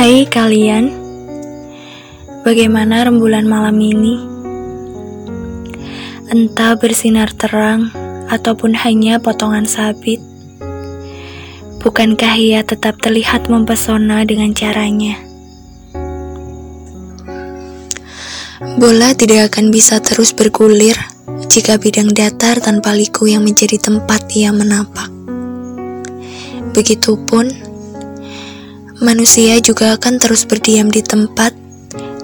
Hai kalian, bagaimana rembulan malam ini? Entah bersinar terang ataupun hanya potongan sabit, bukankah ia tetap terlihat mempesona dengan caranya? Bola tidak akan bisa terus bergulir jika bidang datar tanpa liku yang menjadi tempat ia menapak. Begitupun, manusia juga akan terus berdiam di tempat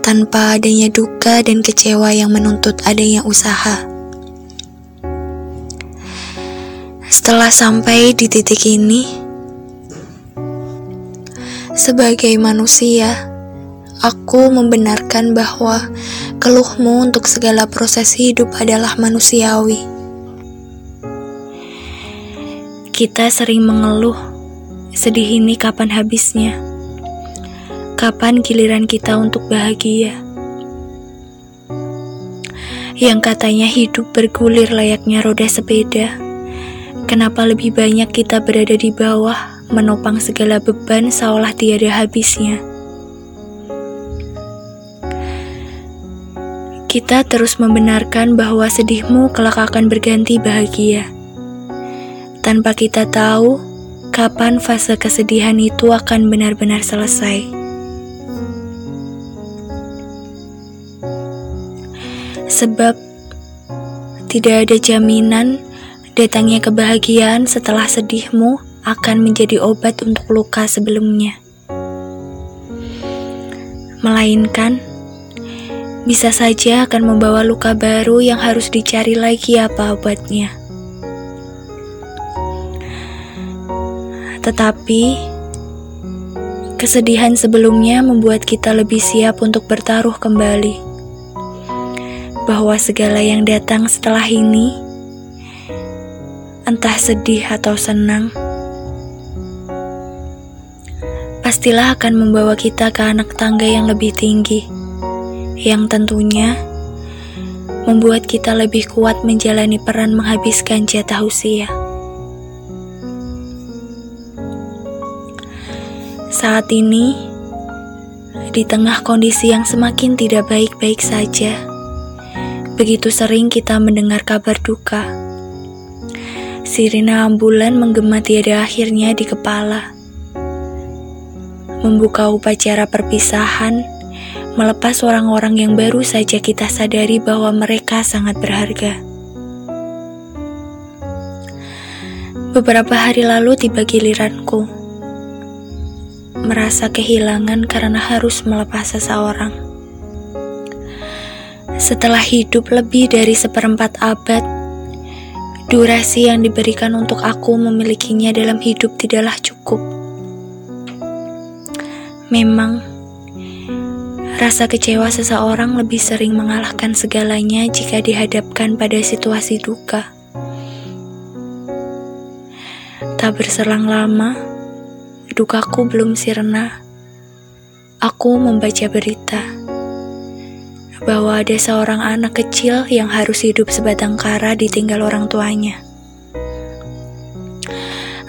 tanpa adanya duka dan kecewa yang menuntut adanya usaha. Setelah sampai di titik ini, sebagai manusia, aku membenarkan bahwa keluhmu untuk segala proses hidup adalah manusiawi. Kita sering mengeluh Sedih ini kapan habisnya? Kapan giliran kita untuk bahagia? Yang katanya hidup bergulir layaknya roda sepeda. Kenapa lebih banyak kita berada di bawah, menopang segala beban seolah tiada habisnya? Kita terus membenarkan bahwa sedihmu kelak akan berganti bahagia. Tanpa kita tahu, kapan fase kesedihan itu akan benar-benar selesai. Sebab tidak ada jaminan datangnya kebahagiaan setelah sedihmu akan menjadi obat untuk luka sebelumnya. Melainkan, bisa saja akan membawa luka baru yang harus dicari lagi apa obatnya. Tetapi, kesedihan sebelumnya membuat kita lebih siap untuk bertaruh kembali. Bahwa segala yang datang setelah ini, entah sedih atau senang, pastilah akan membawa kita ke anak tangga yang lebih tinggi, yang tentunya membuat kita lebih kuat menjalani peran menghabiskan jatah usia. Saat ini, di tengah kondisi yang semakin tidak baik-baik saja, begitu sering kita mendengar kabar duka. Sirina ambulan menggema tiada akhirnya di kepala. Membuka upacara perpisahan, melepas orang-orang yang baru saja kita sadari bahwa mereka sangat berharga. Beberapa hari lalu tiba giliranku merasa kehilangan karena harus melepas seseorang. Setelah hidup lebih dari seperempat abad, durasi yang diberikan untuk aku memilikinya dalam hidup tidaklah cukup. Memang, rasa kecewa seseorang lebih sering mengalahkan segalanya jika dihadapkan pada situasi duka. Tak berselang lama, Dukaku belum sirna. Aku membaca berita bahwa ada seorang anak kecil yang harus hidup sebatang kara ditinggal orang tuanya.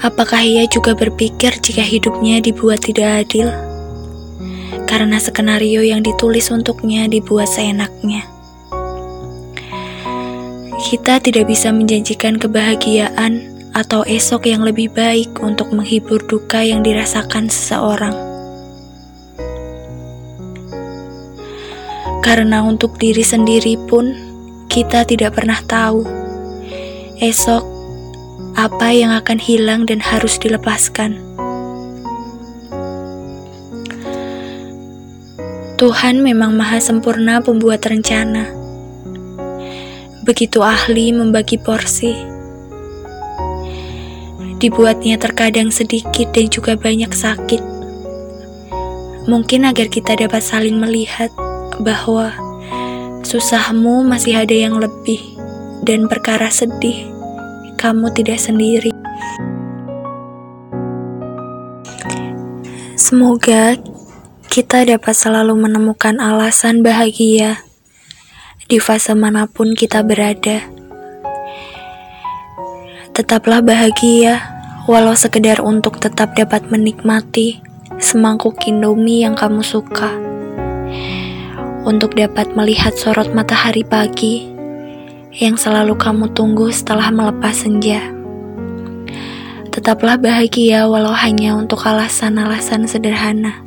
Apakah ia juga berpikir jika hidupnya dibuat tidak adil? Karena skenario yang ditulis untuknya dibuat seenaknya. Kita tidak bisa menjanjikan kebahagiaan atau esok yang lebih baik untuk menghibur duka yang dirasakan seseorang. Karena untuk diri sendiri pun kita tidak pernah tahu esok apa yang akan hilang dan harus dilepaskan. Tuhan memang maha sempurna pembuat rencana. Begitu ahli membagi porsi dibuatnya terkadang sedikit dan juga banyak sakit. Mungkin agar kita dapat saling melihat bahwa susahmu masih ada yang lebih dan perkara sedih kamu tidak sendiri. Semoga kita dapat selalu menemukan alasan bahagia di fase mana pun kita berada. Tetaplah bahagia, walau sekedar untuk tetap dapat menikmati semangkuk indomie yang kamu suka. Untuk dapat melihat sorot matahari pagi yang selalu kamu tunggu setelah melepas senja. Tetaplah bahagia walau hanya untuk alasan-alasan sederhana.